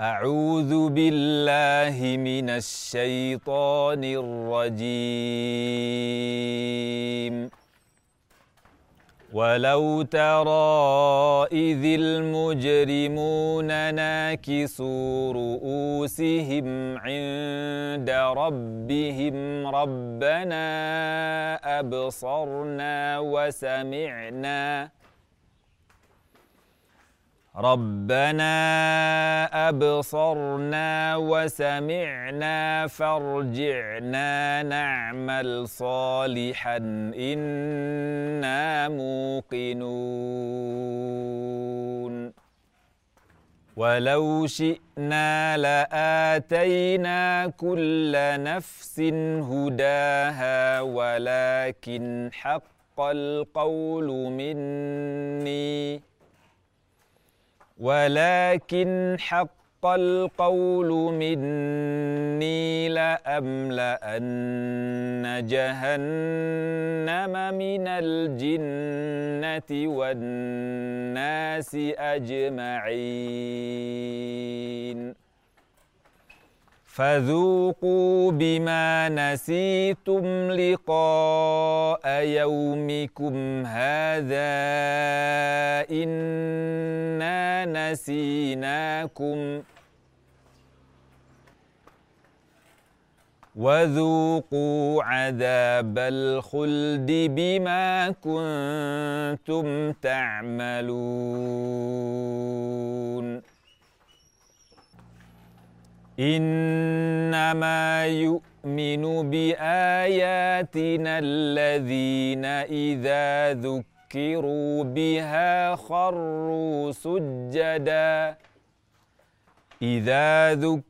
أعوذ بالله من الشيطان الرجيم. ولو ترى إذ المجرمون ناكسوا رؤوسهم عند ربهم ربنا أبصرنا وسمعنا. ربنا أبصرنا وسمعنا فارجعنا نعمل صالحا إنا موقنون. ولو شئنا لآتينا كل نفس هداها ولكن حق القول مني. ولكن حق القول مني لأملأن جهنم من الجنة والناس أجمعين. فذوقوا بما نسيتم لقاء يومكم هذا إنا نسيناكم. وذوقوا عذاب الخلد بما كنتم تعملون. إنما يؤمن بآياتنا الذين إذا ذكروا بها خروا سجدا. إذا ذكروا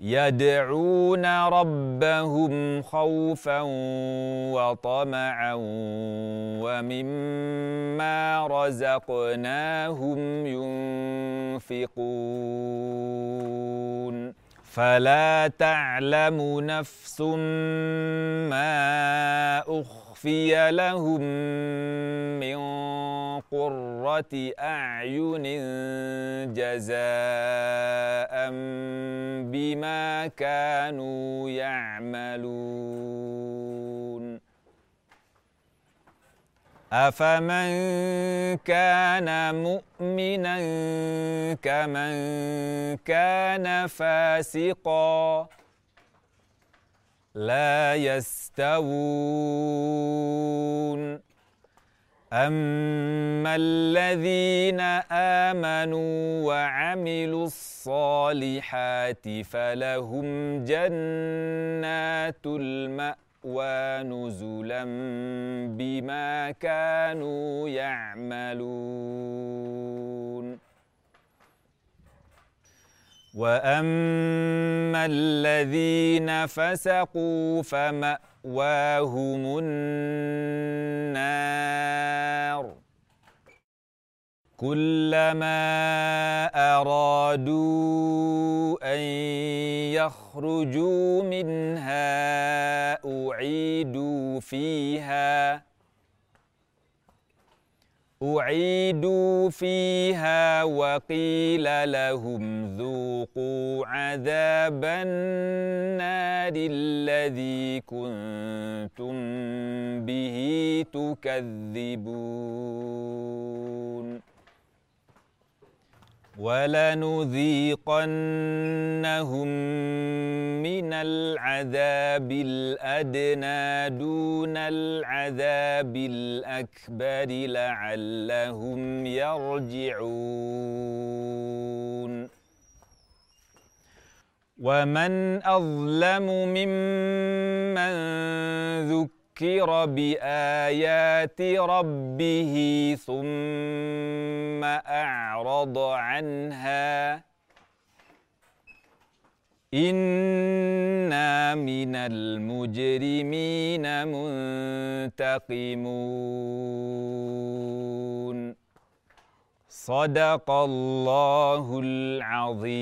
يدعون ربهم خوفا وطمعا ومما رزقناهم ينفقون. فلا تعلم نفس ما أخفي لهم من قرة أعين جزاء بما كانوا يعملون. أفمن كان مؤمنا كمن كان فاسقا لا يستوون. أما الذين آمنوا وعملوا الصالحات فلهم جنات المأوى نزلا بما كانوا يعملون واما الذين فسقوا فماواهم النار كلما ارادوا ان يخرجوا منها اعيدوا فيها أعيدوا فيها وقيل لهم ذوقوا عذاب النار الذي كنتم به تكذبون. ولنذيقنهم من العذاب الأدنى دون العذاب الأكبر لعلهم يرجعون. ومن أظلم ممن ذكر ذكر بآيات ربه ثم أعرض عنها إنا من المجرمين منتقمون صدق الله العظيم